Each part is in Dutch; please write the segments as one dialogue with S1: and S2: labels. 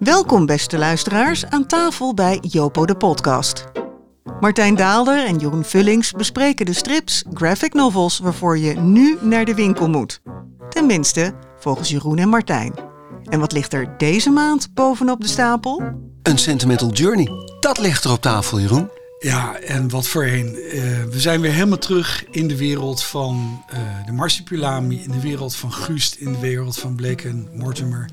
S1: Welkom beste luisteraars aan tafel bij Jopo de podcast. Martijn Daalder en Jeroen Vullings bespreken de strips, graphic novels waarvoor je nu naar de winkel moet. Tenminste, volgens Jeroen en Martijn. En wat ligt er deze maand bovenop de stapel?
S2: Een Sentimental Journey. Dat ligt er op tafel, Jeroen.
S3: Ja, en wat voorheen. Uh, we zijn weer helemaal terug in de wereld van uh, de Marsipulami, in de wereld van Gust, in de wereld van Bleken Mortimer.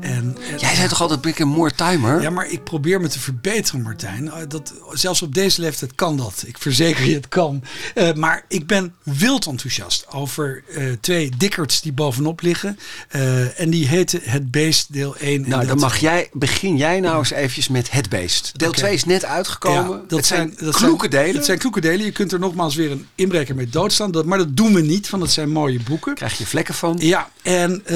S2: En, Jij zei toch altijd ik een more timer?
S3: Ja, maar ik probeer me te verbeteren, Martijn. Eh, dat, zelfs op deze leeftijd kan dat. Ik verzeker je, het kan. Uh, maar ik ben wild enthousiast over uh, twee dikkerts die bovenop liggen. Uh, en die heten Het Beest deel 1.
S2: Nou, dan mag jij, begin jij nou eens eventjes met Het Beest. Deel okay. 2 is net uitgekomen. Ja,
S3: dat het zijn, zijn kloeke delen. Het zijn kloeke delen. Je kunt er nogmaals weer een inbreker mee doodstaan. Dat, maar dat doen we niet, want het zijn mooie boeken.
S2: Krijg je vlekken van.
S3: Ja, en,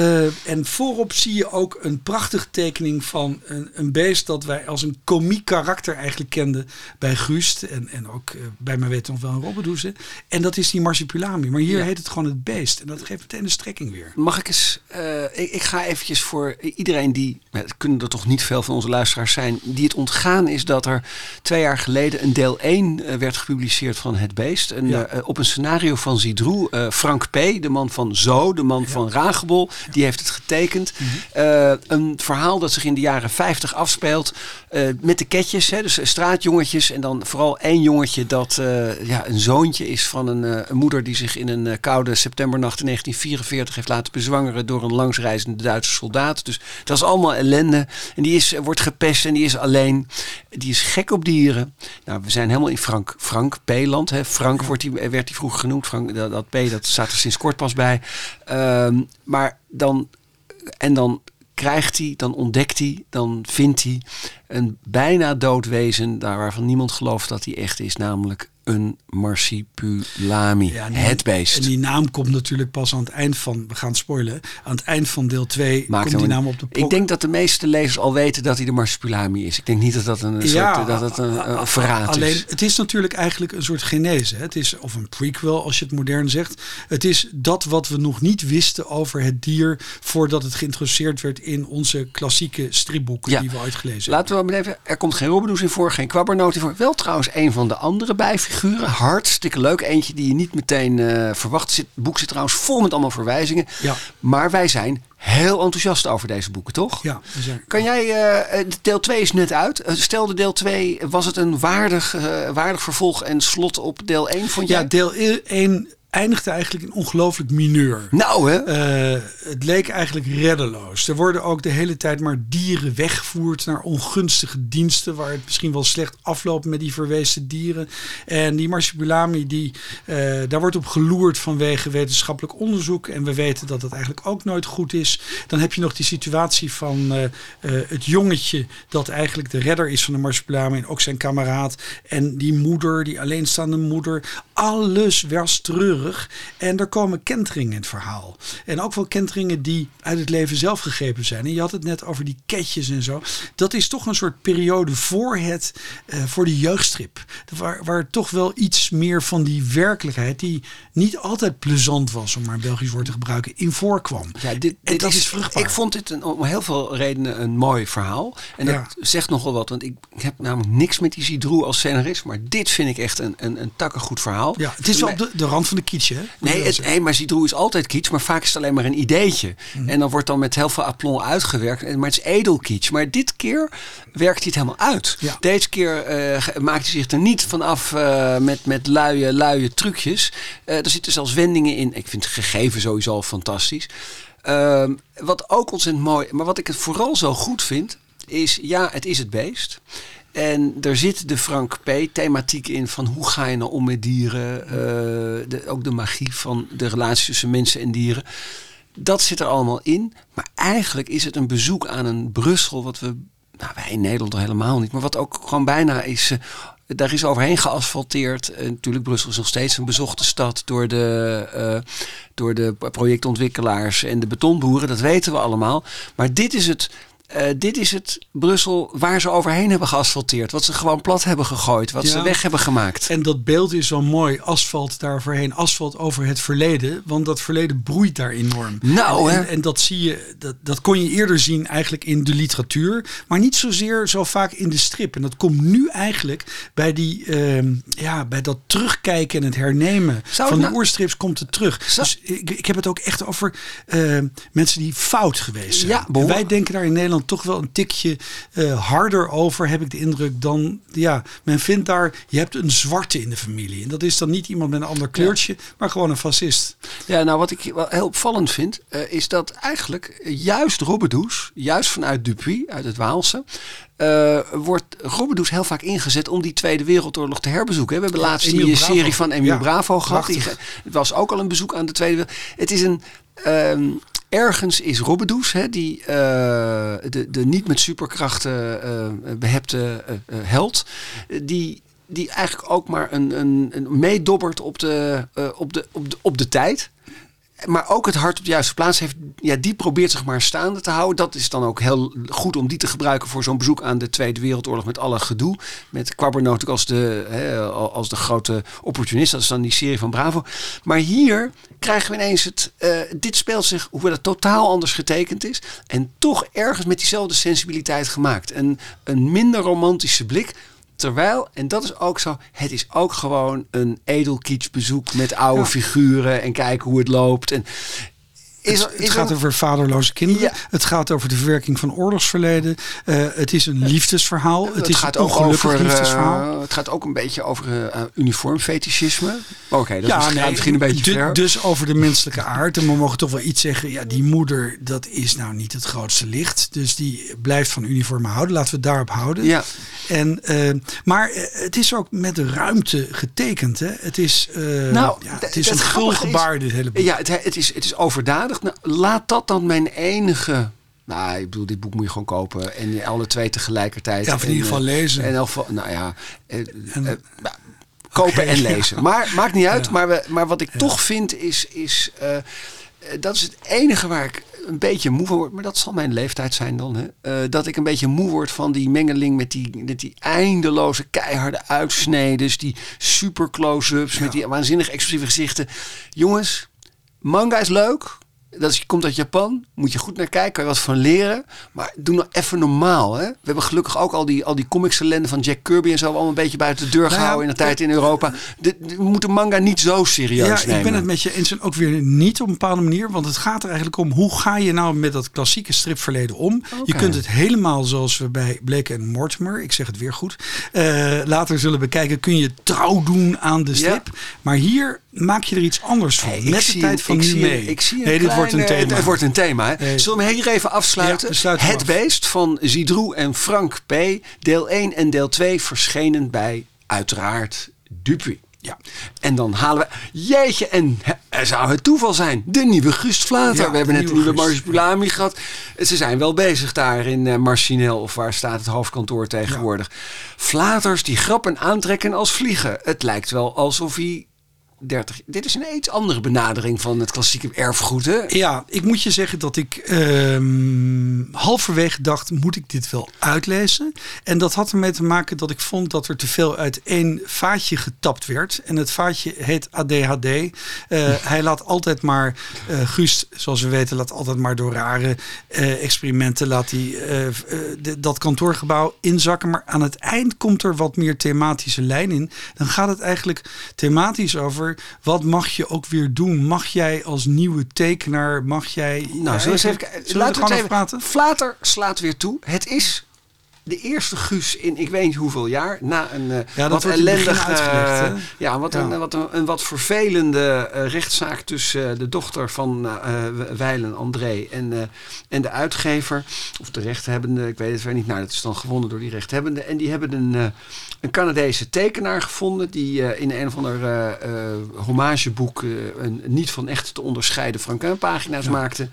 S3: en voorop zie je ook een prachtige tekening van een, een beest dat wij als een komiek karakter eigenlijk kenden bij Gust en, en ook uh, bij mijn weten nog wel een Robbedoeze. En dat is die Marsipulami. Maar hier heet het gewoon het beest. En dat geeft meteen de strekking weer.
S2: Mag ik eens, uh, ik, ik, ga eventjes voor iedereen die, het kunnen er toch niet veel van onze luisteraars zijn, die het ontgaan is dat er twee jaar geleden een deel 1 uh, werd gepubliceerd van Het Beest. En, ja. op een scenario van Zidroe, Frank P., de man van Zo, de man ja. van Ragebol, die heeft het getekend. Mm -hmm. Een verhaal dat zich in de jaren 50 afspeelt uh, met de ketjes, hè, dus straatjongetjes. En dan vooral één jongetje dat uh, ja, een zoontje is van een, een, moeder die zich in een koude septembernacht in 1944 heeft laten bezwangeren door een langsreizende Duitse soldaat. Dus dat is allemaal ellende. En die is, wordt gepest en die is alleen. Die is gek op dieren. Nou, we zijn helemaal in Frank, Frank P-land. Hè. Frank wordt die, werd hij vroeger genoemd. Frank, dat, dat P dat staat er sinds kort pas bij. Um, maar dan, en dan krijgt hij, dan ontdekt hij, dan vindt hij een bijna dood wezen, daar waarvan niemand gelooft dat hij echt is, namelijk een marsipulami, ja, het beest.
S3: En die naam komt natuurlijk pas aan het eind van, we gaan spoilen, aan het eind van deel 2 komt die naam op de
S2: Ik denk dat de meeste lezers al weten dat hij de marsipulami is. Ik denk niet dat dat een, ja, soort, dat het een, een verraad
S3: alleen,
S2: is.
S3: Het is natuurlijk eigenlijk een soort genese. Het is, of een prequel als je het modern zegt. Het is dat wat we nog niet wisten over het dier voordat het geïntroduceerd werd in onze klassieke stripboeken ja. die we uitgelezen
S2: Laten we maar even, er komt geen Robbedoes in voor, geen kwabbernoot in voor. Wel trouwens een van de andere bijfiguren figuren. Hartstikke leuk. Eentje die je niet meteen uh, verwacht. Het boek zit trouwens vol met allemaal verwijzingen. Ja. Maar wij zijn heel enthousiast over deze boeken, toch?
S3: Ja.
S2: Kan jij, uh, deel 2 is net uit. Stel de deel 2, was het een waardig, uh, waardig vervolg en slot op deel 1, vond jij?
S3: Ja, deel 1 eindigde eigenlijk in ongelooflijk mineur.
S2: Nou hè?
S3: Uh, het leek eigenlijk reddeloos. Er worden ook de hele tijd maar dieren weggevoerd naar ongunstige diensten... waar het misschien wel slecht afloopt met die verwezen dieren. En die marsupilami, die, uh, daar wordt op geloerd vanwege wetenschappelijk onderzoek... en we weten dat dat eigenlijk ook nooit goed is. Dan heb je nog die situatie van uh, het jongetje... dat eigenlijk de redder is van de marsupilami en ook zijn kameraad... en die moeder, die alleenstaande moeder... alles was terug en er komen kenteringen in het verhaal. En ook wel kenteringen die uit het leven zelf gegrepen zijn. En je had het net over die ketjes en zo. Dat is toch een soort periode voor, het, uh, voor de jeugdstrip. Waar, waar toch wel iets meer van die werkelijkheid, die niet altijd plezant was, om maar een Belgisch woord te gebruiken, in voorkwam.
S2: Ja, dit, dit dat is, is, vruchtbaar. Ik vond dit een, om heel veel redenen een mooi verhaal. En dat ja. zegt nogal wat, want ik heb namelijk niks met die als scenarist. Maar dit vind ik echt een, een, een takkengoed verhaal.
S3: Ja, het is wel op de, de rand van de kitsch, hè?
S2: Nee, het, nee, maar Zidroe is altijd kitsch, maar vaak is het alleen maar een ideetje. Mm. En dan wordt dan met heel veel aplomb uitgewerkt. Maar het is edel kitsch. Maar dit keer werkt hij het helemaal uit. Ja. Deze keer uh, maakt hij zich er niet vanaf uh, met, met luie, luie trucjes. Uh, er zitten zelfs wendingen in. Ik vind het gegeven sowieso al fantastisch. Ehm, wat ook ontzettend mooi, maar wat ik het vooral zo goed vind, is ja, het is het beest. En er zit de Frank P. thematiek in van hoe ga je nou om met dieren. Uh, de, ook de magie van de relatie tussen mensen en dieren. Dat zit er allemaal in. Maar eigenlijk is het een bezoek aan een Brussel wat we, nou wij in Nederland helemaal niet, maar wat ook gewoon bijna is. Uh, daar is overheen geasfalteerd. Uh, natuurlijk, Brussel is nog steeds een bezochte stad door de, door de projectontwikkelaars en de betonboeren. Dat weten we allemaal. Maar dit is het eh, dit is het Brussel waar ze overheen hebben geasfalteerd. Wat ze gewoon plat hebben gegooid. Wat
S3: Ja.
S2: ze weg hebben gemaakt.
S3: En dat beeld is wel mooi. Asfalt daar voorheen. Asfalt over het verleden. Want dat verleden broeit daar enorm.
S2: Nou,
S3: en,
S2: hè.
S3: en, en dat zie je, dat, dat kon je eerder zien eigenlijk in de literatuur. Maar niet zozeer zo vaak in de strip. En dat komt nu eigenlijk bij, die, ehm, ja, bij dat terugkijken en het hernemen van de
S2: nou-
S3: oorstrips komt het terug.
S2: Zou-
S3: Dus ik, ik heb het ook echt over ehm, mensen die fout geweest zijn.
S2: Ja.
S3: Wij denken daar in Nederland toch wel een tikje eh, harder over, heb ik de indruk, dan ja, men vindt daar, je hebt een zwarte in de familie. En dat is dan niet iemand met een ander kleurtje, maar gewoon een fascist.
S2: Ja, nou wat ik wel heel opvallend vind, eh, is dat eigenlijk juist Robbedoes, juist vanuit Dupuy, uit het Waalse, eh, wordt Robbedoes heel vaak ingezet om die Tweede Wereldoorlog te herbezoeken. We hebben laatst die serie van Emile
S3: Ja,
S2: Bravo gehad. Die, het was ook al een bezoek aan de Tweede Wereldoorlog. Het is een... ehm, Ergens is Robbedoes, hè, die, eh, de, de niet met superkrachten eh, behepte eh, held, die, die eigenlijk ook maar een, een, een meedobbert op de, op, de, op, de, op de tijd. Maar ook het hart op de juiste plaats heeft. Ja, die probeert zich maar staande te houden. Dat is dan ook heel goed om die te gebruiken voor zo'n bezoek aan de Tweede Wereldoorlog. Met alle gedoe. Met Quabbernot natuurlijk als de, hè, als de grote opportunist. Dat is dan die serie van Bravo. Maar hier krijgen we ineens het. eh, dit speelt zich, hoewel het totaal anders getekend is. En toch ergens met diezelfde sensibiliteit gemaakt. Een, een minder romantische blik. Terwijl, en dat is ook zo, het is ook gewoon een edelkietsbezoek met oude
S3: Ja.
S2: figuren en kijken hoe het loopt. En is,
S3: het het
S2: is
S3: gaat
S2: er-
S3: over vaderloze kinderen.
S2: Ja.
S3: Het gaat over de verwerking van oorlogsverleden. Eh, het is een liefdesverhaal. Het,
S2: het
S3: is
S2: gaat
S3: een
S2: ook over,
S3: liefdesverhaal.
S2: eh, het gaat ook een beetje over eh, uniformfetischisme. Oké, dat is
S3: Ja,
S2: misschien,
S3: nee,
S2: misschien een beetje ver.
S3: Dus over de menselijke aard. En we mogen toch wel iets zeggen. Ja, die moeder, dat is nou niet het grootste licht. Dus die blijft van uniformen houden. Laten we het daarop houden.
S2: Ja.
S3: En, maar het is ook met de ruimte getekend. Hè? Het is,
S2: Nou,
S3: ja, het is een gul
S2: grappige is-
S3: gebaar, dit hele boek.
S2: Ja, het, het, is, het is overdadig. Nou, laat dat dan mijn enige... Nou, ik bedoel, dit boek moet je gewoon kopen. En alle twee tegelijkertijd.
S3: Ja, of in ieder geval
S2: eh,
S3: lezen.
S2: En geval, nou ja... eh,
S3: En-
S2: eh, nou, kopen en
S3: ja.
S2: lezen. Maar maakt niet uit.
S3: Ja.
S2: Maar, we, maar wat ik toch vind is... is dat is het enige waar ik een beetje moe van word. Maar dat zal mijn leeftijd zijn dan. Hè? Dat ik een beetje moe word van die mengeling met die, met die eindeloze keiharde uitsneden. Die super close-ups met die waanzinnig expressieve gezichten. Jongens, manga is leuk. Dat is, komt uit Japan. Moet je goed naar kijken. Kan je wat van leren. Maar doe nou even normaal. Hè? We hebben gelukkig ook al die, al die comics ellende van Jack Kirby en zo. Allemaal een beetje buiten de deur
S3: Nou
S2: gehouden in de tijd in Europa. De, de- we moeten manga niet zo serieus
S3: Ja,
S2: nemen.
S3: ik ben het met je eens en ook weer niet op een bepaalde manier. Want het gaat er eigenlijk om hoe ga je nou met dat klassieke stripverleden om. Je kunt het helemaal zoals we bij Blake en Mortimer, ik zeg het weer goed, eh, later zullen bekijken. Kun je trouw doen aan de strip. Maar hier maak je er iets anders van.
S2: Hey, ik
S3: met de
S2: zie
S3: tijd
S2: een-
S3: van
S2: ik
S3: nu
S2: zie een-
S3: mee.
S2: Ik zie een
S3: nee, dit wordt een thema.
S2: Het, wordt een thema. Hè? Zullen we hem hier even afsluiten?
S3: Ja,
S2: het
S3: af.
S2: Beest van Zidroe en Frank P. Deel 1 en deel 2 verschenen bij uiteraard Dupuy.
S3: Ja.
S2: En dan halen we... Jeetje, en zou het toeval zijn. De nieuwe Gust Vlater.
S3: Ja,
S2: we hebben net de
S3: nieuwe
S2: gehad. Ze zijn wel bezig daar in eh Marcinel. Of waar staat het hoofdkantoor tegenwoordig. Flaters die grappen aantrekken als vliegen. Het lijkt wel alsof hij... 30. Dit is een iets andere benadering van het klassieke erfgoed. Hè?
S3: Ja, ik moet je zeggen dat ik ehm, halverwege dacht, moet ik dit wel uitlezen? En dat had ermee te maken dat ik vond dat er te veel uit één vaatje getapt werd. En het vaatje heet ADHD. Eh, hij laat altijd maar, eh Guust, zoals we weten, laat altijd maar door rare eh, experimenten, laat hij de- dat kantoorgebouw inzakken. Maar aan het eind komt er wat meer thematische lijn in. Dan gaat het eigenlijk thematisch over, wat mag je ook weer doen? Mag jij als nieuwe tekenaar, mag jij...
S2: Nou, we eens even Laten we
S3: over
S2: even
S3: praten?
S2: Flater slaat weer toe. Het is de eerste Guus in ik weet niet hoeveel jaar. Na een eh, wat
S3: het
S2: ellendig... eh, ja, wat,
S3: Ja.
S2: Een, wat een, een wat vervelende eh, rechtszaak tussen eh, de dochter van Weilen, André, en, en de uitgever. Of de rechthebbende, ik weet het weer niet. Nou, dat is dan gewonnen door die rechthebbende. En die hebben een, een Canadese tekenaar gevonden... die eh, in een of ander eh, een niet van echt te onderscheiden Franquin-pagina's maakte...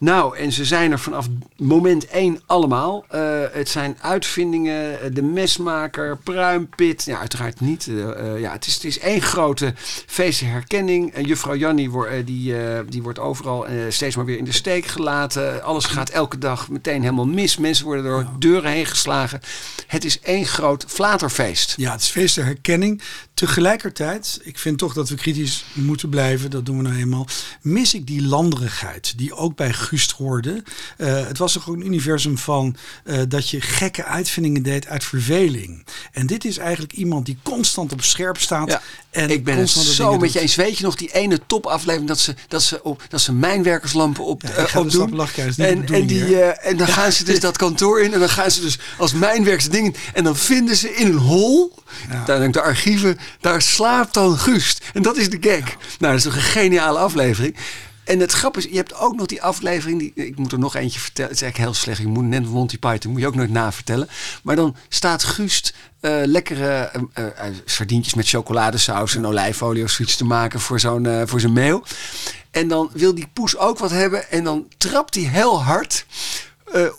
S2: Nou, en ze zijn er vanaf moment één allemaal. Uh, het zijn uitvindingen, eh, de mesmaker, pruimpit. Ja, uiteraard niet. Uh, ja, het, is, het is één grote feestelijke herkenning. En juffrouw Jannie wordt, die, die wordt overal steeds maar weer in de steek gelaten. Alles gaat elke dag meteen helemaal mis. Mensen worden door deuren heen geslagen. Het is één groot flaterfeest.
S3: Ja, het is feest der herkenning. Tegelijkertijd, ik vind toch dat we kritisch moeten blijven. Dat doen we nou eenmaal. Mis ik die landerigheid die ook bij Gust hoorde. Uh, het was toch een universum van uh, dat je gekke uitvindingen deed uit verveling. En dit is eigenlijk iemand die constant op scherp staat.
S2: Ja,
S3: en
S2: ik ben het zo met je eens. Weet je nog die ene topaflevering dat ze, dat ze, op, dat ze mijnwerkerslampen op,
S3: ja, uh,
S2: op doen? En, en, die, en dan gaan ze dus dat kantoor in en dan gaan ze dus als mijnwerkers dingen. En dan vinden ze in een hol, daar denk de archieven, daar slaapt dan Gust. En dat is de gag. Nou, dat is een geniale aflevering. En het grap is, je hebt ook nog die aflevering, die, ik moet er nog eentje vertellen. Het is eigenlijk heel slecht. Je moet net Monty Python, moet je ook nooit navertellen. Maar dan staat Gust uh, lekkere uh, uh, sardientjes met chocoladesaus en olijfolie of zoiets te maken voor, zo'n, voor zijn mail. En dan wil die poes ook wat hebben en dan trapt hij heel hard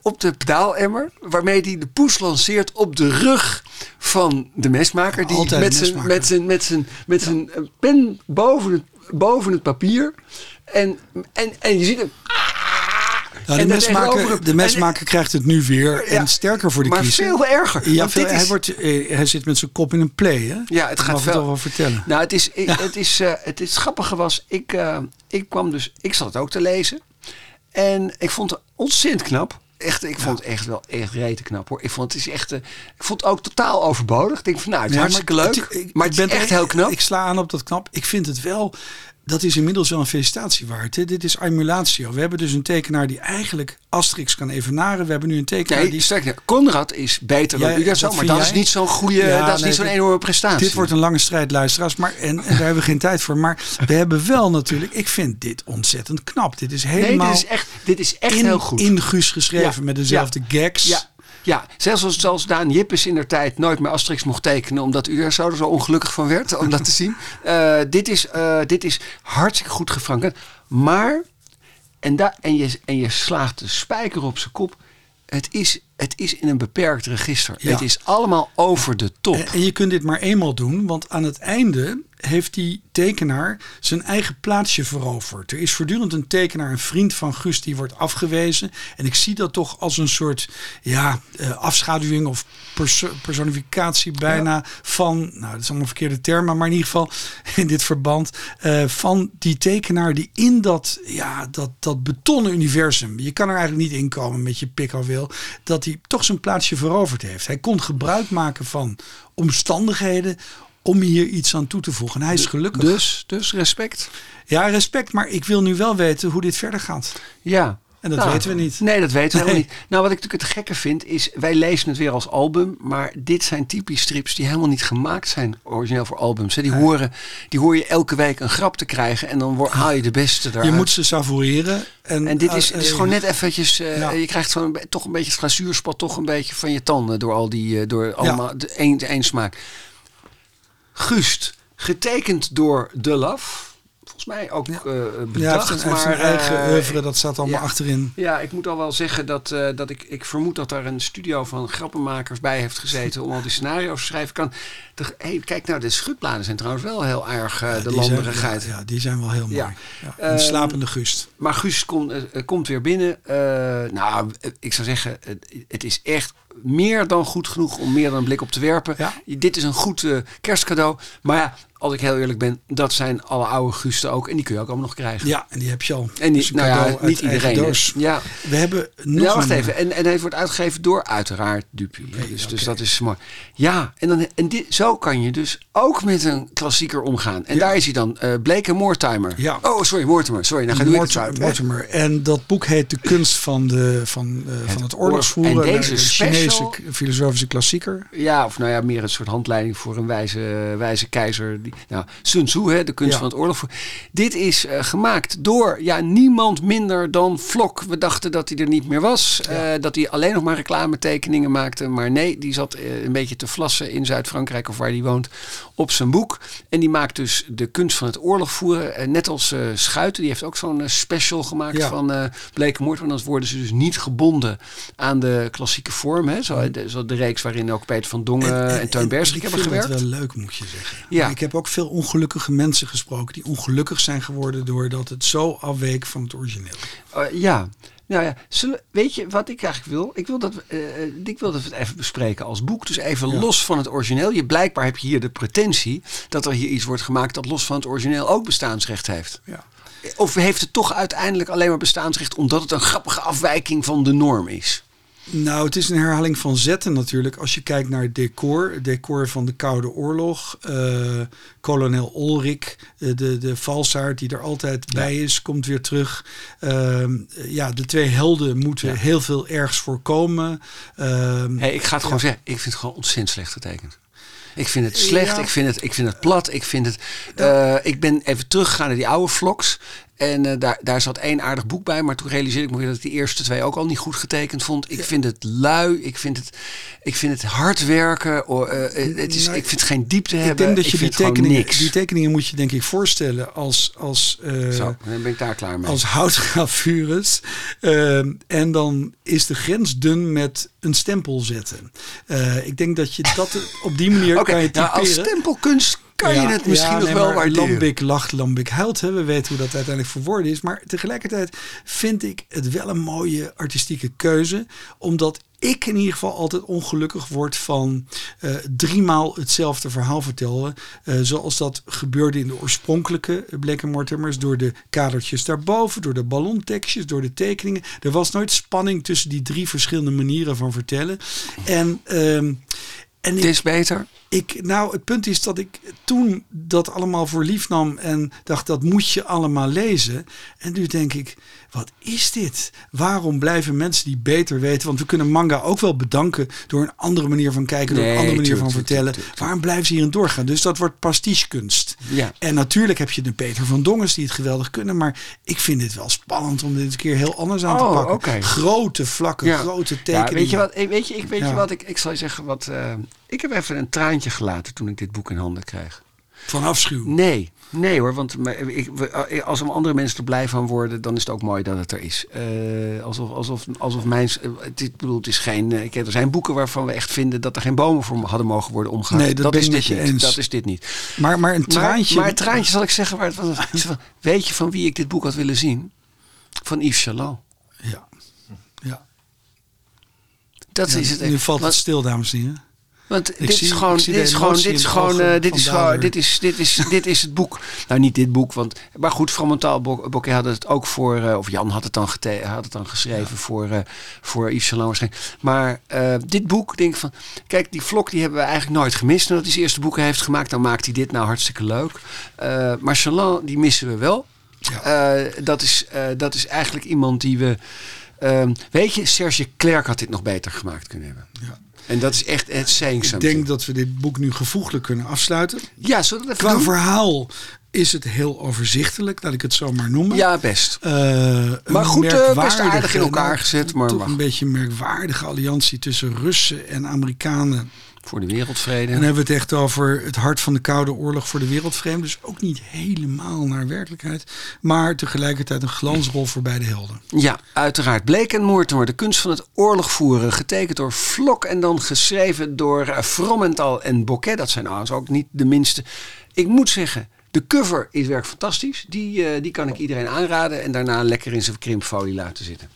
S2: op de pedaalemmer. Waarmee hij de poes lanceert op de rug van de mesmaker. Die met zijn, met zijn, met zijn, met zijn pen boven het, boven het papier en, en, en je ziet het.
S3: Nou, de, mesmaker, de mesmaker krijgt het nu weer. en sterker voor de
S2: maar
S3: kiezer.
S2: veel erger.
S3: Ja, veel, hij, wordt, eh, hij zit met zijn kop in een play. Hè?
S2: Ja, het gaat
S3: veel. wel vertellen.
S2: Nou, het is, het is, uh, het is grappige was. Ik, uh, ik kwam dus. Ik zat het ook te lezen. En ik vond het ontzettend knap. Echt, ik vond het echt wel echt rete knap hoor. Ik vond het is echt. Uh, ik vond het ook totaal overbodig. Ik denk van nou, het is ja, hartstikke leuk. Het, ik, maar het is echt heel knap.
S3: Ik sla aan op dat knap. Ik vind het wel dat is inmiddels wel een felicitatie waard. Hè? Dit is Emulatio. We hebben dus een tekenaar die eigenlijk Asterix kan evenaren. We hebben nu een tekenaar
S2: nee,
S3: die...
S2: Sterk, Conrad is beter dan u dat maar dat is niet zo'n goede, ja, dat is niet zo'n enorme prestatie.
S3: Dit wordt een lange strijd, luisteraars. Maar, en, en daar hebben we geen tijd voor. Maar we hebben wel natuurlijk... Ik vind dit ontzettend knap. Dit is helemaal...
S2: Nee, dit is echt, dit is echt
S3: in,
S2: heel goed.
S3: In Guus geschreven met dezelfde gags.
S2: Ja. Ja, zelfs als, zoals Daan Jippes in der tijd nooit meer Asterix mocht tekenen. Omdat u er zo, zo ongelukkig van werd om dat te zien. Uh, dit, is, uh, dit is hartstikke goed gefranket. Maar, en, da, en, je, en je slaagt de spijker op zijn kop. Het is, het is in een beperkt register. Ja. Het is allemaal over de top. En,
S3: en je kunt dit maar eenmaal doen. Want aan het einde heeft die tekenaar zijn eigen plaatsje veroverd. Er is voortdurend een tekenaar, een vriend van Gus, die wordt afgewezen. En ik zie dat toch als een soort ja, uh, afschaduwing of perso personificatie bijna ja. van, nou dat is allemaal verkeerde termen, maar in ieder geval in dit verband, uh, van die tekenaar die in dat, ja, dat, dat betonnen universum, je kan er eigenlijk niet inkomen met je pik al wil, dat hij toch zijn plaatsje veroverd heeft. Hij kon gebruik maken van omstandigheden om hier iets aan toe te voegen. En hij is gelukkig.
S2: Dus, dus respect.
S3: Ja, respect. Maar ik wil nu wel weten hoe dit verder gaat.
S2: Ja.
S3: En dat nou, weten we niet.
S2: Nee, dat weten we nee. niet. Nou, wat ik natuurlijk het gekke vind is, wij lezen het weer als album, maar dit zijn typisch strips die helemaal niet gemaakt zijn origineel voor albums. Die, horen, die hoor je elke week een grap te krijgen en dan haal je de beste eruit.
S3: Je moet ze savoureren.
S2: En, en dit is, uh, is gewoon net eventjes, uh, ja. je krijgt gewoon toch een beetje het glazuurspot, toch een beetje van je tanden door al die, door allemaal de één, de één smaak. Gust, getekend door De Laf. Volgens mij ook ja. uh, bedacht.
S3: Ja, maar, zijn eigen uh, oeuvre, dat staat allemaal
S2: ja,
S3: achterin.
S2: Ja, ik moet al wel zeggen dat, uh, dat ik, ik vermoed dat daar een studio van grappenmakers bij heeft gezeten om al die scenario's te schrijven. Kan, de, hey, kijk nou, de schutbladen zijn trouwens wel heel erg de landerigheid.
S3: Zijn, ja, die zijn wel heel mooi. Ja. een slapende Gust.
S2: Maar Gust kom, komt weer binnen. nou, ik zou zeggen, het is echt meer dan goed genoeg om meer dan een blik op te werpen.
S3: Ja.
S2: Dit is een goed uh, kerstcadeau. Maar ja, als ik heel eerlijk ben, dat zijn alle oude gusten ook. En die kun je ook allemaal nog krijgen.
S3: Ja, en die heb je al.
S2: En die, nou ja, niet iedereen. Ja.
S3: We hebben nog
S2: ja, wacht
S3: een...
S2: even. En, en hij wordt uitgegeven door uiteraard Dupuy. Nee, dus, okay. dus dat is mooi. Ja, en, dan, en dit, zo kan je dus ook met een klassieker omgaan. En ja. daar is hij dan. Uh, Blake Mortimer.
S3: Ja.
S2: Oh, sorry, Mortimer. Sorry, dan ga
S3: Mort
S2: ik het uit.
S3: Mortimer. En dat boek heet De kunst van, de, van, uh, van het oorlogsvoeren.
S2: En deze special
S3: filosofische, filosofische klassieker.
S2: Ja, of nou ja, meer een soort handleiding voor een wijze, wijze keizer. Die, nou, Sun Tzu, hè, de kunst
S3: Ja.
S2: van het oorlog. Dit is eh, gemaakt door ja, niemand minder dan Vlok. We dachten dat hij er niet meer was. eh, dat hij alleen nog maar reclametekeningen maakte. Maar nee, die zat eh, een beetje te vlassen in Zuid-Frankrijk of waar hij woont op zijn boek. En die maakt dus de kunst van het oorlog voeren. net als eh, Schuiten. Die heeft ook zo'n special gemaakt
S3: Ja.
S2: van eh Bleke Moord. Want dan worden ze dus niet gebonden aan de klassieke vorm. Hè? Zo, de, zo de reeks waarin ook Peter van Dongen en, Teun Berschik
S3: ik
S2: hebben
S3: vind
S2: gewerkt.
S3: het wel leuk, moet je zeggen.
S2: Ja.
S3: Maar Ik heb ook veel ongelukkige mensen gesproken die ongelukkig zijn geworden doordat het zo afweek van het origineel.
S2: Eh, ja. Nou ja, zullen, weet je wat ik eigenlijk wil? Ik wil dat eh, ik wil dat we het even bespreken als boek. Dus even
S3: Ja.
S2: los van het origineel. Je, blijkbaar heb je hier de pretentie dat er hier iets wordt gemaakt dat los van het origineel ook bestaansrecht heeft.
S3: Ja.
S2: Of heeft het toch uiteindelijk alleen maar bestaansrecht omdat het een grappige afwijking van de norm is?
S3: Nou, het is een herhaling van zetten natuurlijk. Als je kijkt naar het decor, het decor van de Koude Oorlog, eh, kolonel Ulrich, eh, de, de valsaard die er altijd bij is, komt weer terug. Ehm, ja, de twee helden moeten
S2: Ja.
S3: heel veel ergs voorkomen. Ehm,
S2: Hey, ik ga het gewoon zeggen. Ik vind het gewoon ontzettend slecht getekend. Ik vind het slecht,
S3: Ja.
S2: ik, vind het, ik vind het plat, ik vind het... eh, ik ben even teruggegaan naar die oude vlogs. En eh, daar, daar zat één aardig boek bij. Maar toen realiseerde ik me weer dat ik die eerste twee ook al niet goed getekend vond. Ik vind het lui, ik vind het, ik vind het hard werken. oh, eh, het is,
S3: Nou,
S2: ik vind het geen diepte
S3: ik
S2: hebben.
S3: denk dat je die
S2: vind het gewoon
S3: tekeningen,
S2: niks.
S3: die tekeningen moet je denk ik voorstellen als, als, eh,
S2: Zo, dan ben ik daar klaar mee.
S3: als houtgravures. Ehm, en dan is de grens dun met een stempel zetten. Eh, ik denk dat je dat op die manier kan je
S2: nou, als
S3: typeren.
S2: stempelkunst kan je het misschien nog
S3: nee,
S2: wel waarderen.
S3: Lambik lacht, Lambik huilt. Hè. We weten hoe dat uiteindelijk verwoorden is. Maar tegelijkertijd vind ik het wel een mooie artistieke keuze. Omdat ik in ieder geval altijd ongelukkig word van eh driemaal hetzelfde verhaal vertellen. Eh, zoals dat gebeurde in de oorspronkelijke Black Mortimers. Door de kadertjes daarboven, door de ballontekstjes, door de tekeningen. Er was nooit spanning tussen die drie verschillende manieren van vertellen. En, ehm, en
S2: Het
S3: ik,
S2: is beter.
S3: Ik, nou, het punt is dat ik toen dat allemaal voor lief nam en dacht dat moet je allemaal lezen. En nu denk ik, wat is dit? Waarom blijven mensen die beter weten? Want we kunnen manga ook wel bedanken door een andere manier van kijken, door een andere manier
S2: tuurlijk,
S3: van
S2: tuurlijk,
S3: vertellen.
S2: tuurlijk.
S3: Waarom blijven ze hierin doorgaan? Dus dat wordt pastichekunst.
S2: Ja.
S3: En natuurlijk heb je de Peter van Dongens die het geweldig kunnen, maar ik vind het wel spannend om dit een keer heel anders aan te
S2: Oh,
S3: pakken. Grote vlakken,
S2: Ja.
S3: grote
S2: Ja,
S3: tekeningen.
S2: weet je wat? ik- Weet je, ik weet je wat? Ik, ik zal je zeggen wat. eh, ik heb even een traantje gelaten toen ik dit boek in handen kreeg.
S3: Van afschuw.
S2: Nee, nee hoor. Want maar ik, als er andere mensen er blij van worden, dan is het ook mooi dat het er is. Eh, alsof, alsof, alsof mijn. eh, Het, is- ik bedoel, het is geen. eh, Ik, er zijn boeken waarvan we echt vinden dat er geen bomen voor hadden mogen worden omgehakt.
S3: Nee, dat
S2: is dit niet.
S3: eens.
S2: Dat is dit niet.
S3: Maar, maar een traantje.
S2: Maar, maar het traantje zal ik zeggen waar het van, Weet je van wie ik dit boek had willen zien? Van Yves Chaland.
S3: Ja. ja.
S2: Dat
S3: Ja,
S2: is het.
S3: Nu valt het stil, dames en heren.
S2: Want dit is gewoon, dit is gewoon,
S3: emotie
S2: dit is gewoon, eh, dit is gewoon, dit is, dit is, dit is het boek. Nou, niet dit boek, want, maar goed, Fromental Bokeh had het ook voor, eh, of Jan had het dan, gete, had het dan geschreven voor, eh, voor Yves Saint waarschijnlijk. Maar eh, dit boek, denk ik van, kijk, die vlog die hebben we eigenlijk nooit gemist. Nadat hij zijn eerste boeken heeft gemaakt, dan maakt hij dit nou hartstikke leuk. Eh, maar Chaland, die missen we wel. Eh, dat, is, eh, dat is eigenlijk iemand die we, ehm, weet je, Serge Klerk had dit nog beter gemaakt kunnen hebben.
S3: Ja.
S2: En dat is echt het saying
S3: Ik denk dat we dit boek nu gevoeglijk kunnen afsluiten.
S2: Ja, zullen we
S3: Qua
S2: doen?
S3: verhaal is het heel overzichtelijk, laat ik het zo maar noemen.
S2: Ja, best.
S3: Eh,
S2: Maar goed, eh, best aardig in elkaar gezet, maar
S3: toch
S2: mag.
S3: een beetje een merkwaardige alliantie tussen Russen en Amerikanen.
S2: Voor de wereldvrede.
S3: En dan hebben we het echt over het hart van de Koude Oorlog voor de wereldvrede. Dus ook niet helemaal naar werkelijkheid. Maar tegelijkertijd een glansrol voor beide helden.
S2: Ja, uiteraard. Bleek en Mortimer, de kunst van het oorlog voeren. Getekend door Vlok en dan geschreven door eh, Fromental en Bokeh. Dat zijn trouwens ook niet de minste. Ik moet zeggen, de cover is werk fantastisch. Die, eh, die kan ik iedereen aanraden. En daarna lekker in zijn krimpfolie laten zitten.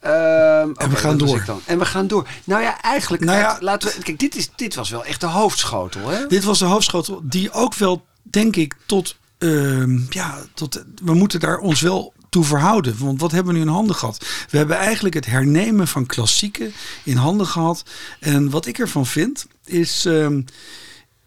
S2: Ehm, oké,
S3: we gaan door.
S2: En we gaan door. Nou ja, eigenlijk.
S3: Nou ja-
S2: eh, laten we, kijk, dit, is, dit was wel echt de hoofdschotel. Hè?
S3: Dit was de hoofdschotel die ook wel, denk ik, tot... ehm, ja, tot, we moeten daar ons wel toe verhouden. Want wat hebben we nu in handen gehad? We hebben eigenlijk het hernemen van klassieken in handen gehad. En wat ik ervan vind, is... ehm,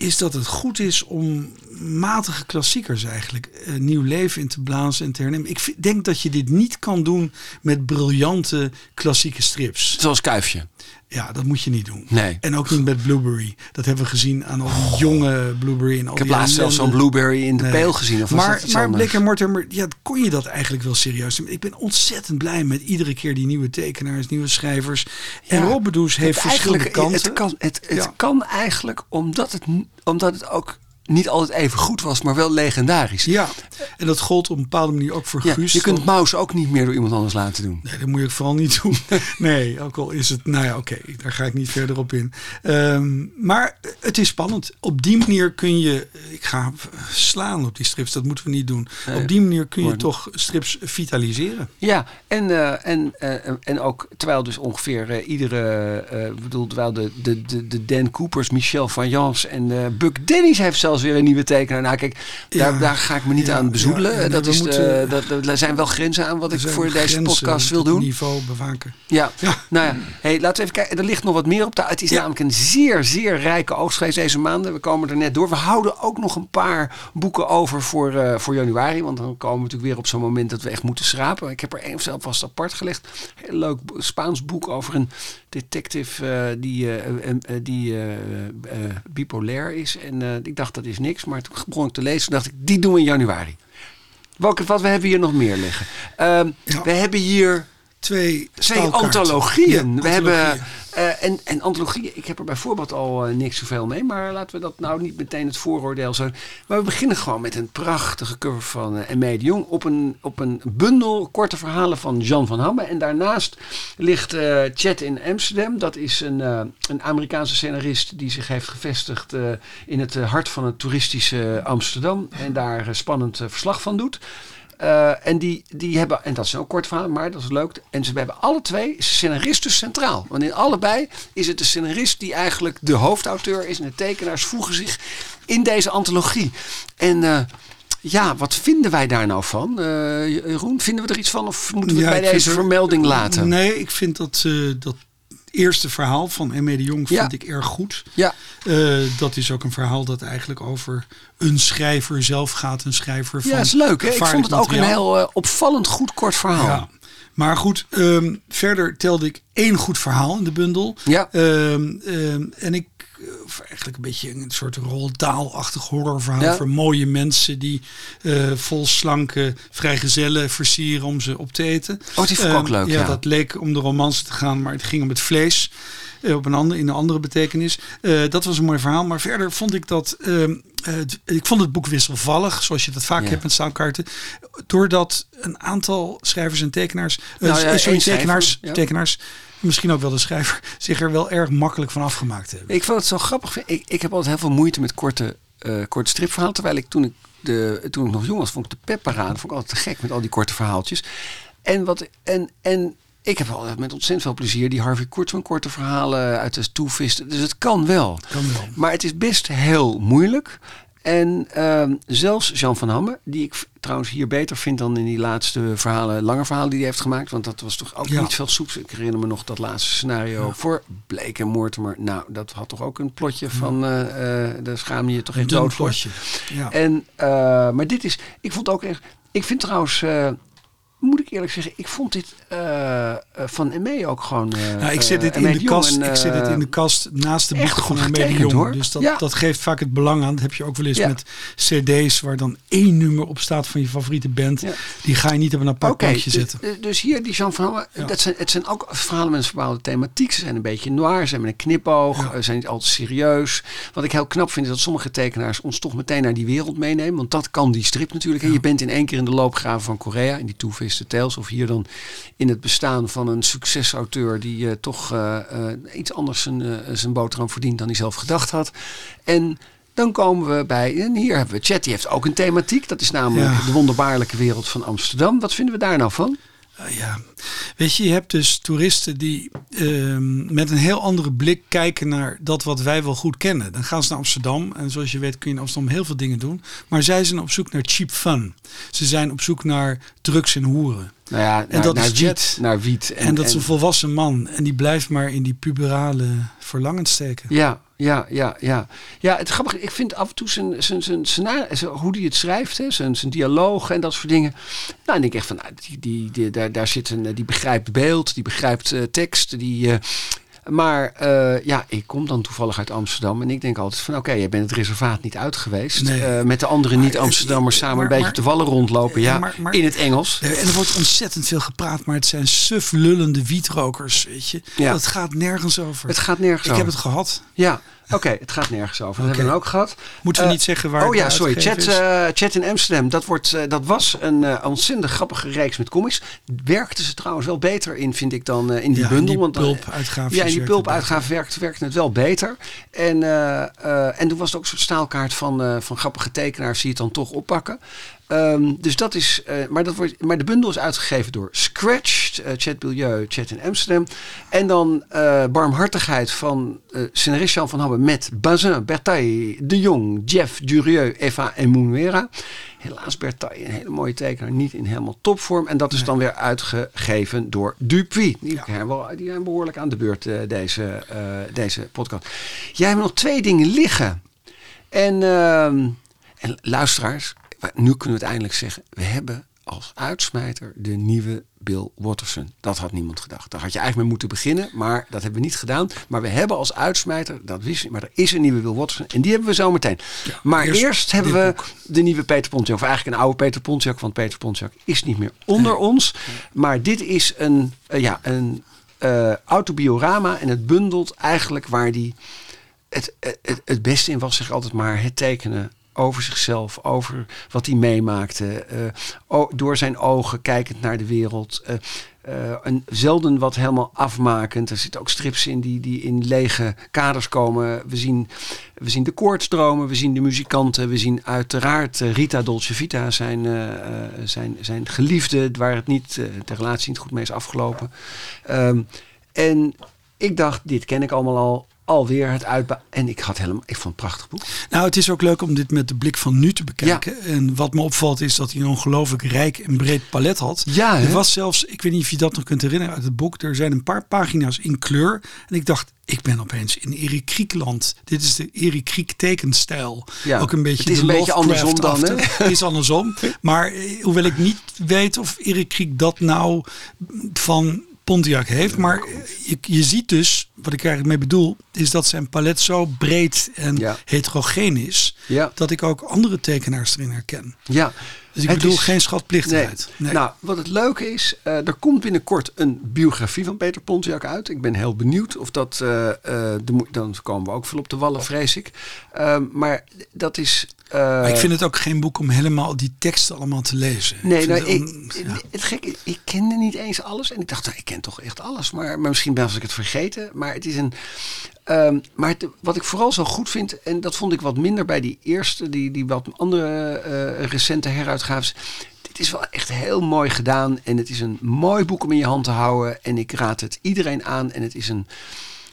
S3: is dat het goed is om matige klassiekers eigenlijk eh, nieuw leven in te blazen en te hernemen. Ik denk dat je dit niet kan doen met briljante klassieke strips.
S2: Zoals Kuifje.
S3: Ja, dat moet je niet doen.
S2: Nee.
S3: En ook niet met Blueberry. Dat hebben we gezien aan al die jonge Blueberry. En al
S2: Ik heb laatst zelfs zo'n blueberry in de
S3: Nee.
S2: peel gezien. Of
S3: maar maar? Blick en Mortimer, ja, kon je dat eigenlijk wel serieus nemen? Ik ben ontzettend blij met iedere keer die nieuwe tekenaars, nieuwe schrijvers. En. Robbedoes heeft verschillende kanten.
S2: Het kan, het, het
S3: Ja.
S2: kan eigenlijk omdat het, omdat het ook niet altijd even goed was, maar wel legendarisch.
S3: Ja, en dat gold op een bepaalde manier ook voor
S2: Ja,
S3: Guus.
S2: je kunt Maus ook niet meer door iemand anders laten doen.
S3: Nee, dat moet je vooral niet doen. Nee, ook al is het... Nou ja, oké, daar ga ik niet verder op in. Ehm, maar het is spannend. Op die manier kun je... Ik ga slaan op die strips, dat moeten we niet doen.
S2: Nee,
S3: op die manier kun je toch strips vitaliseren.
S2: Ja, en, eh, en, eh, en ook terwijl dus ongeveer eh, iedere, bedoel, terwijl de, de, de, de Dan Coopers, Michel Vajans en Buck Dennis heeft zelfs weer een nieuwe tekenaar. Nou kijk, daar,
S3: Ja.
S2: daar ga ik me niet
S3: Ja,
S2: aan bezoedelen.
S3: ja,
S2: dat is
S3: moeten-
S2: de, dat, er zijn wel grenzen aan wat ik voor deze podcast wil doen.
S3: niveau bewaken.
S2: Ja,
S3: Ja.
S2: nou ja. Hey, laten we even kijken. Er ligt nog wat meer op de. Het is namelijk een zeer, zeer rijke oogst geweest deze maanden. We komen er net door. We houden ook nog een paar boeken over voor, eh, voor januari. Want dan komen we natuurlijk weer op zo'n moment dat we echt moeten schrapen. Ik heb er één zelf vast apart gelegd. Heel leuk Spaans boek over een detective eh, die, eh, die bipolair is. En ik dacht dat is niks. Maar toen begon ik te lezen. Dacht ik, die doen we in januari. Welke, wat we hebben hier nog meer liggen? Ehm,
S3: Ja.
S2: We hebben hier
S3: Twee,
S2: twee antologieën.
S3: Ja,
S2: we hebben eh, en, en antologieën. Ik heb er bijvoorbeeld al eh, niks zoveel mee, maar laten we dat nou niet meteen het vooroordeel zijn. Maar we beginnen gewoon met een prachtige cover van uh, Emme de Jong op een, op een bundel korte verhalen van Jan van Hamme. En daarnaast ligt eh Chat in Amsterdam. Dat is een, een Amerikaanse scenarist die zich heeft gevestigd in het hart van het toeristische Amsterdam. En daar spannend verslag van doet. Uh, en die, die hebben, en dat is ook kort verhaal, maar dat is leuk. En ze hebben alle twee scenaristen centraal. Want in allebei is het de scenarist die eigenlijk de hoofdauteur is. En de tekenaars voegen zich in deze antologie. En uh, ja, wat vinden wij daar nou van? Uh, Jeroen, vinden we er iets van? Of moeten we
S3: ja,
S2: het bij deze
S3: er,
S2: vermelding laten?
S3: Nee, ik vind dat, dat eerste verhaal van M.E. de Jong vind
S2: Ja.
S3: ik erg goed.
S2: Ja.
S3: Uh, dat is ook een verhaal dat eigenlijk over een schrijver zelf gaat. Een schrijver van
S2: Ja, is leuk. Hè? Ik vond het ook een heel uh, opvallend goed kort verhaal.
S3: Ja. Maar goed, um, verder telde ik één goed verhaal in de bundel.
S2: Ja.
S3: Um, um, en ik eigenlijk een beetje een soort roltaalachtig horrorverhaal
S2: Ja.
S3: voor mooie mensen die uh, vol slanke vrijgezellen versieren om ze op te eten.
S2: Oh, die vond ik ook leuk.
S3: Ja,
S2: Ja,
S3: dat leek om de romance te gaan, maar het ging om het vlees. Uh, op een andere, in een andere betekenis. Uh, dat was een mooi verhaal. Maar verder vond ik dat. Uh, ik vond het boek wisselvallig, zoals je dat vaak
S2: Ja.
S3: hebt met staalkaarten. Doordat een aantal schrijvers en tekenaars. uh,
S2: Nou ja,
S3: sorry, tekenaars,
S2: ja.
S3: tekenaars. Misschien ook wel de schrijver, zich er wel erg makkelijk van afgemaakt hebben.
S2: Ik vond het zo grappig. Ik, ik heb altijd heel veel moeite met korte, uh, korte stripverhalen. Terwijl ik toen ik, de, toen ik nog jong was, vond ik de pepparade vond ik altijd te gek met al die korte verhaaltjes. En, wat, en, en ik heb altijd met ontzettend veel plezier die Harvey Kurtzman korte verhalen uit de toevisten. Dus het kan wel.
S3: Kan wel.
S2: Maar het is best heel moeilijk. En uh, zelfs Jean van Hamme, die ik trouwens hier beter vind dan in die laatste verhalen, lange verhalen die hij heeft gemaakt. Want dat was toch ook
S3: Ja.
S2: niet veel soeps. Ik herinner me nog dat laatste scenario
S3: Ja.
S2: voor Blake en Mortimer. Nou, dat had toch ook een plotje van, uh, uh, daar schaam je toch
S3: Een
S2: dood
S3: plotje. Ja.
S2: En, uh, maar dit is, ik vond ook echt, ik vind trouwens, moet ik eerlijk zeggen, ik vond dit uh, van Emme ook gewoon. uh,
S3: Nou, ik zet dit in de
S2: Jong
S3: kast.
S2: en,
S3: ik zet het in de kast naast de boeken van
S2: getekend,
S3: Jong.
S2: hoor.
S3: Dus dat,
S2: Ja.
S3: dat geeft vaak het belang aan. Dat heb je ook wel eens
S2: Ja.
S3: met CD's waar dan één nummer op staat van je favoriete band.
S2: Ja.
S3: Die ga je niet op een apart plankje
S2: dus,
S3: zetten.
S2: dus hier die Jean van dat zijn, het zijn ook verhalen met een bepaalde thematiek. Ze zijn een beetje noir, ze hebben een knipoog, ze zijn niet altijd serieus. Wat ik heel knap vind is dat sommige tekenaars ons toch meteen naar die wereld meenemen. Want dat kan die strip natuurlijk. En je bent in één keer in de loopgraven van Korea, in die Two Tales. Of hier dan in het bestaan van een succesauteur die eh, toch eh, eh, iets anders zijn, zijn boterham verdient dan hij zelf gedacht had. En dan komen we bij, en hier hebben we Chat, die heeft ook een thematiek. Dat is namelijk
S3: Ja.
S2: de wonderbaarlijke wereld van Amsterdam. Wat vinden we daar nou van?
S3: Uh, ja, weet je, je hebt dus toeristen die ehm, met een heel andere blik kijken naar dat wat wij wel goed kennen. Dan gaan ze naar Amsterdam en zoals je weet kun je in Amsterdam heel veel dingen doen. Maar zij zijn op zoek naar cheap fun. Ze zijn op zoek naar drugs en hoeren.
S2: Nou ja, naar,
S3: dat
S2: naar
S3: is
S2: wiet.
S3: Jet.
S2: Naar wiet.
S3: En, dat is een volwassen man en die blijft maar in die puberale verlangens steken.
S2: Ja, ja, ja, ja. Ja, het grappige, ik vind af en toe zijn, zijn, zijn, zijn, zijn hoe hij het schrijft, hè, zijn, zijn dialoog en dat soort dingen. Nou, dan denk ik echt van, nou, die, die, die, daar, daar zit een, die begrijpt beeld, die begrijpt uh, tekst, die... Maar eh, ja, ik kom dan toevallig uit Amsterdam. En ik denk altijd van oké, jij bent het reservaat niet uit geweest.
S3: Nee.
S2: Eh, met de andere niet-Amsterdammers samen
S3: maar-
S2: een beetje
S3: maar-
S2: te vallen rondlopen. Ja,
S3: maar-
S2: in het Engels.
S3: En er wordt ontzettend veel gepraat, maar het zijn suf lullende wietrokers, weet je.
S2: Ja.
S3: Dat gaat nergens over.
S2: Het gaat nergens
S3: Ik
S2: over.
S3: heb het gehad.
S2: Ja, oké, het gaat nergens over. Dat hebben we ook gehad.
S3: Moeten we
S2: Eh,
S3: niet zeggen waar
S2: Oh ja, sorry. Chat, eh, Chat in Amsterdam. Dat, wordt, eh, dat was een ontzettend grappige reeks met comics. Werkten ze trouwens wel beter in, vind ik, dan in die
S3: Ja,
S2: bundel.
S3: die
S2: want, dan-
S3: pulp-uitgaafjes
S2: Ja, in die pulp-uitgave werkt, werkt het wel beter. En, en toen was het ook een soort staalkaart van, van grappige tekenaars die het dan toch oppakken. Ehm, dus dat is, eh, maar, dat wordt, maar de bundel is uitgegeven door Scratch, eh, Chat Milieu, Chat in Amsterdam. En dan eh, Barmhartigheid van eh scenarist Jan van Habben met Bazin, Bertaille, De Jong, Jeff, Durieux, Eva en Moonwera. Helaas Bertaille, een hele mooie tekenaar, niet in helemaal topvorm. En dat is dan weer uitgegeven door Dupuis. Die, zijn wel- die zijn behoorlijk aan de beurt, deze, deze podcast. Jij hebt nog twee dingen liggen. En, ehm, en luisteraars, nu kunnen we het eindelijk zeggen. We hebben als uitsmijter de nieuwe Bill Watterson. Dat had niemand gedacht. Daar had je eigenlijk mee moeten beginnen, maar dat hebben we niet gedaan. Maar we hebben als uitsmijter, dat wist maar er is een nieuwe Bill Watterson. En die hebben we zo meteen. maar
S3: eerst
S2: eerst, hebben we
S3: boek.
S2: de nieuwe Peter Pontiac. Of eigenlijk een oude Peter Pontiac, want Peter Pontiac is niet meer onder ons. Maar dit is een, eh, ja, een eh, autobiorama en het bundelt eigenlijk waar die het, het, het beste in was, zeg ik altijd maar, het tekenen over zichzelf, over wat hij meemaakte, eh, door zijn ogen kijkend naar de wereld. een, zelden wat helemaal afmakend. Er zitten ook strips in die, die in lege kaders komen. We zien, we zien de koortsdromen, we zien de muzikanten, we zien uiteraard Rita Dolce Vita, zijn, zijn, zijn geliefde, waar het niet, de relatie niet goed mee is afgelopen. Ehm, en ik dacht, dit ken ik allemaal al. Alweer het uitba En ik had helemaal. Ik vond het een prachtig boek.
S3: Nou, het is ook leuk om dit met de blik van nu te bekijken. En wat me opvalt is dat hij een ongelooflijk rijk en breed palet had.
S2: Ja,
S3: er was zelfs, ik weet niet of je dat nog kunt herinneren uit het boek. Er zijn een paar pagina's in kleur. En ik dacht, ik ben opeens in Erik Kriekland. Dit is de Erik Kriek tekenstijl.
S2: Ja,
S3: Ook een beetje
S2: het is een beetje andersom dan, hè?
S3: Het is andersom. Maar eh, hoewel ik niet weet of Erik Kriek dat nou van Pontiac heeft. Maar je, je ziet dus, wat ik eigenlijk mee bedoel, is dat zijn palet zo breed en
S2: Ja.
S3: heterogeen is.
S2: Ja.
S3: Dat ik ook andere tekenaars erin herken.
S2: Ja.
S3: Dus ik
S2: Het
S3: bedoel
S2: is-
S3: geen schatplichtigheid.
S2: Nee.
S3: Nee.
S2: Nou, wat het leuke is, eh, er komt binnenkort een biografie van Peter Pontiac uit. Ik ben heel benieuwd of dat. de, mo- dan komen we ook veel op de wallen, vrees ik. Ehm, maar dat is. Eh,
S3: Maar ik vind het ook geen boek om helemaal die teksten allemaal te lezen.
S2: Nee,
S3: ik
S2: nou,
S3: vind
S2: ik,
S3: het on- ja.
S2: het gekke, ik kende niet eens alles. En ik dacht, nou, ik ken toch echt alles. Maar, maar misschien was ik het vergeten. Maar het is een. ehm, maar het- wat ik vooral zo goed vind, en dat vond ik wat minder bij die eerste, die, die wat andere eh, recente heruitgaves. Dit is wel echt heel mooi gedaan. En het is een mooi boek om in je hand te houden. En ik raad het iedereen aan. En het is een.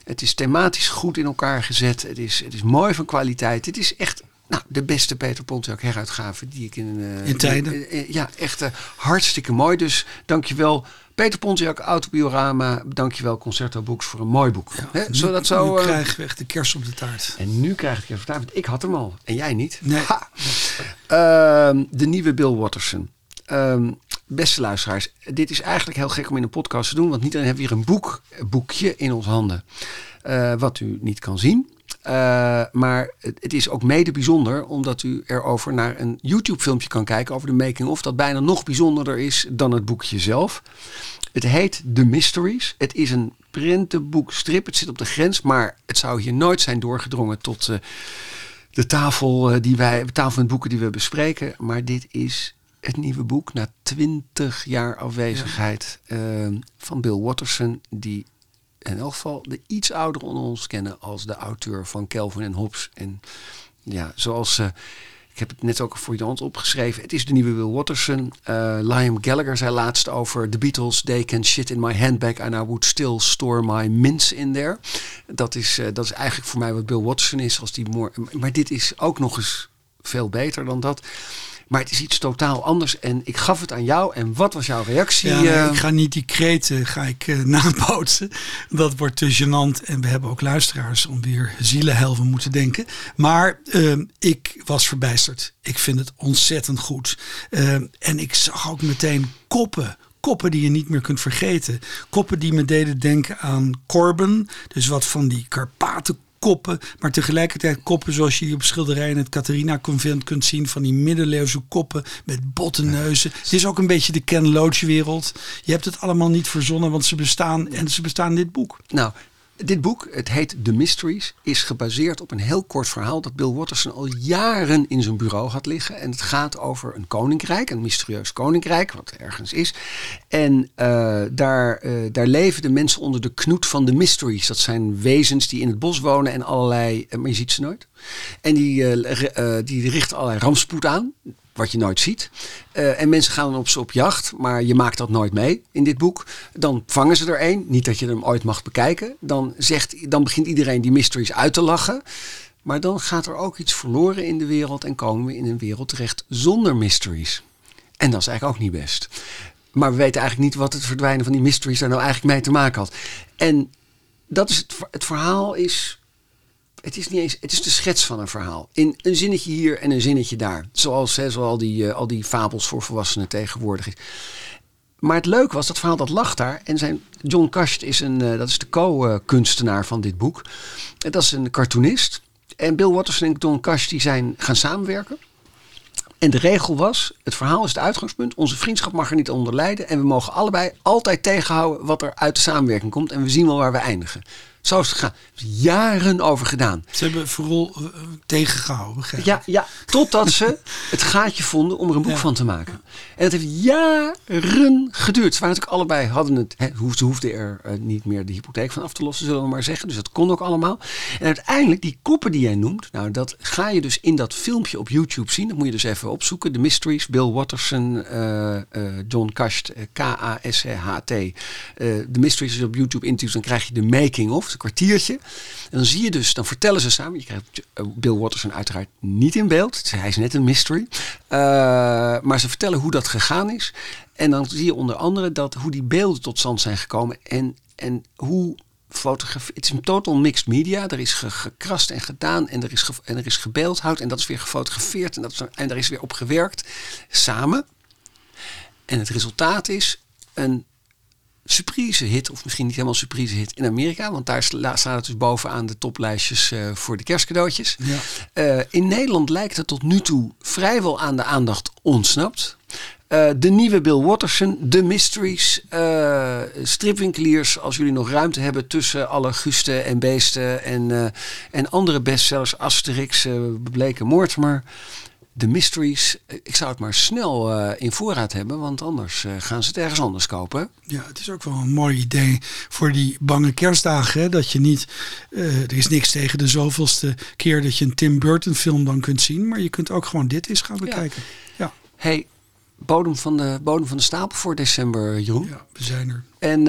S2: Het is thematisch goed in elkaar gezet. Het is, het is mooi van kwaliteit. Het is echt nou, de beste Peter Pontiac heruitgave die ik in... eh,
S3: In tijden.
S2: ja, echt eh, hartstikke mooi. Dus dankjewel Peter Pontiac, Autobiorama. Dankjewel Concerto Books voor een mooi boek.
S3: Nu-
S2: zodat zo...
S3: Nu
S2: eh,
S3: krijgen we echt de kers op de taart.
S2: en nu krijg ik even want ik had hem al. En jij niet.
S3: Nee.
S2: Ehm, de nieuwe Bill Watterson. Ehm, beste luisteraars, dit is eigenlijk heel gek om in een podcast te doen. Want niet alleen hebben we hier een boek, een boekje in ons handen. wat u niet kan zien. Eh, maar het, het is ook mede bijzonder omdat u erover naar een YouTube filmpje kan kijken over de making of. Dat bijna nog bijzonderder is dan het boekje zelf. Het heet The Mysteries. Het is een printenboekstrip. Het zit op de grens, maar het zou hier nooit zijn doorgedrongen tot eh, de tafel, eh, die wij, de tafel met boeken die we bespreken. Maar dit is het nieuwe boek na twintig jaar afwezigheid van Bill Watterson. Die in elk geval de iets ouderen onder ons kennen als de auteur van Calvin en Hobbes. En ja, zoals... eh, ik heb het net ook voor je hand opgeschreven. Het is de nieuwe Will Watterson. Eh Liam Gallagher zei laatst over The Beatles. They can shit in my handbag and I would still store my mints in there. Dat is, eh, dat is eigenlijk voor mij wat Bill Watterson is. Als die maar dit is ook nog eens veel beter dan dat. Maar het is iets totaal anders. En ik gaf het aan jou. En wat was jouw reactie?
S3: Ja,
S2: eh?
S3: ik ga niet die kreten ga ik, eh, nabootsen. Dat wordt te gênant. En we hebben ook luisteraars om weer zielenhelven moeten denken. Maar ehm, ik was verbijsterd. Ik vind het ontzettend goed. En ik zag ook meteen koppen. koppen die je niet meer kunt vergeten. Koppen die me deden denken aan Corbin. Dus wat van die Karpaten koppen, maar tegelijkertijd koppen zoals je die op schilderijen in het Catharina Convent kunt zien van die middeleeuwse koppen met botte neuzen. Het is ook een beetje de Ken Loach wereld. Je hebt het allemaal niet verzonnen, want ze bestaan en ze bestaan in dit boek.
S2: Nou, dit boek, het heet The Mysteries, is gebaseerd op een heel kort verhaal dat Bill Watterson al jaren in zijn bureau had liggen. En het gaat over een koninkrijk, een mysterieus koninkrijk, wat ergens is. En uh, daar, uh, daar leven de mensen onder de knoet van de mysteries. Dat zijn wezens die in het bos wonen en allerlei, maar je ziet ze nooit. En die, die richten allerlei rampspoed aan wat je nooit ziet. Uh, en mensen gaan op, op jacht, maar je maakt dat nooit mee in dit boek. Dan vangen ze er een, niet dat je hem ooit mag bekijken. Dan, zegt, dan begint iedereen die mysteries uit te lachen. Maar dan gaat er ook iets verloren in de wereld en komen we in een wereld terecht zonder mysteries. En dat is eigenlijk ook niet best. Maar we weten eigenlijk niet wat het verdwijnen van die mysteries daar nou eigenlijk mee te maken had. En dat is het, het verhaal is het is niet eens, het is de schets van een verhaal. In een zinnetje hier en een zinnetje daar. Zoals, hè, zoals al, die, uh, al die fabels voor volwassenen tegenwoordig is. Maar het leuke was, dat verhaal dat lag daar. En zijn, John Kast is, een, uh, dat is de co-kunstenaar van dit boek. Dat is een cartoonist. En Bill Watterson en John Kast die zijn gaan samenwerken. En de regel was, het verhaal is het uitgangspunt. Onze vriendschap mag er niet onder lijden. En we mogen allebei altijd tegenhouden wat er uit de samenwerking komt. En we zien wel waar we eindigen. Zo is het gegaan. Jaren over gedaan.
S3: Ze hebben vooral uh, tegengehouden. Begrijp
S2: ja, ja, totdat ze het gaatje vonden om er een boek ja. van te maken. En het heeft jaren geduurd. Ze waren natuurlijk allebei, hadden het, ze hoefden er uh, niet meer de hypotheek van af te lossen, zullen we maar zeggen. Dus dat kon ook allemaal. En uiteindelijk, die koppen die jij noemt, nou, dat ga je dus in dat filmpje op YouTube zien. Dat moet je dus even opzoeken. The Mysteries, Bill Watterson, uh, John Kast, K-A-S-H-T. The Mysteries is op YouTube intussen, dan krijg je de making of een kwartiertje. En dan zie je dus, dan vertellen ze samen. Je krijgt Bill Watterson uiteraard niet in beeld. Hij is net een mystery. Uh, maar ze vertellen hoe dat gegaan is. En dan zie je onder andere dat hoe die beelden tot stand zijn gekomen. En, en hoe fotografie. Het is een total mixed media. Er is ge gekrast en gedaan. En er is, en er is gebeeldhouwd. En dat is weer gefotografeerd. En, dat is, en daar is weer op gewerkt. Samen. En het resultaat is een surprise hit, of misschien niet helemaal surprise hit in Amerika, want daar staat het dus bovenaan de toplijstjes uh, voor de kerstcadeautjes. Ja. Uh, in Nederland lijkt het tot nu toe vrijwel aan de aandacht ontsnapt. Uh, de nieuwe Bill Watterson, The Mysteries, stripwinkeliers, als jullie nog ruimte hebben tussen alle gusten en beesten en, en andere bestsellers, Asterix, Bebleken Mortimer de mysteries, ik zou het maar snel uh, in voorraad hebben, want anders uh, gaan ze het ergens anders kopen.
S3: Ja, het is ook wel een mooi idee voor die bange kerstdagen. Hè? Dat je niet, uh, er is niks tegen de zoveelste keer dat je een Tim Burton film dan kunt zien, maar je kunt ook gewoon dit eens gaan bekijken. Ja. ja.
S2: Hey, bodem van, de, bodem van de stapel voor december, Jeroen.
S3: Ja, we zijn er.
S2: En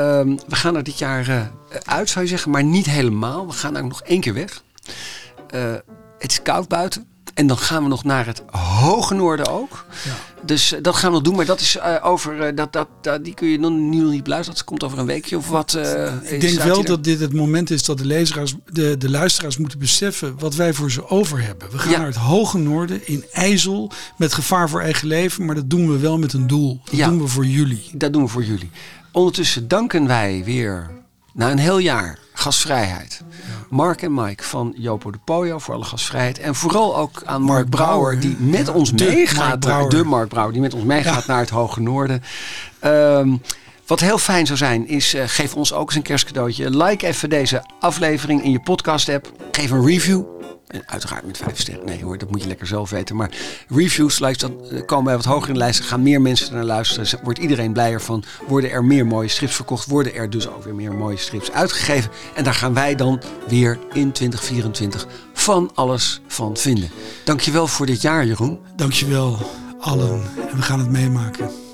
S2: um, we gaan er dit jaar uit, zou je zeggen, maar niet helemaal. We gaan ook nog één keer weg. het is koud buiten. En dan gaan we nog naar het hoge noorden ook. Ja. Dus uh, dat gaan we nog doen. Maar dat is uh, over. Uh, dat, dat, die kun je nog, nu nog niet beluisteren. Dat komt over een weekje of wat.
S3: ik denk wel dat dit het moment is dat de, lezeraars, de, de luisteraars moeten beseffen wat wij voor ze over hebben. We gaan ja. naar het hoge noorden in IJssel. Met gevaar voor eigen leven. Maar dat doen we wel met een doel. Dat ja. doen we voor jullie.
S2: Dat doen we voor jullie. Ondertussen danken wij weer na een heel jaar gasvrijheid. Mark en Mike van Jopo de Pojo voor alle gasvrijheid. En vooral ook aan Mark, Mark Brouwer, die met ja, ons meegaat. Mark de Mark Brouwer, die met ons meegaat ja. naar het Hoge Noorden. Um, wat heel fijn zou zijn, is uh, geef ons ook eens een kerstcadeautje. Like even deze aflevering in je podcast app. Geef een review. En uiteraard met vijf sterren. Nee hoor, dat moet je lekker zelf weten. Maar reviews, likes, dan komen wij wat hoger in de lijst. Gaan meer mensen naar luisteren. Wordt iedereen blijer van. Worden er meer mooie strips verkocht. Worden er dus ook weer meer mooie strips uitgegeven. En daar gaan wij dan weer in 2024 van alles van vinden. Dankjewel voor dit jaar Jeroen.
S3: Dankjewel allen. En we gaan het meemaken.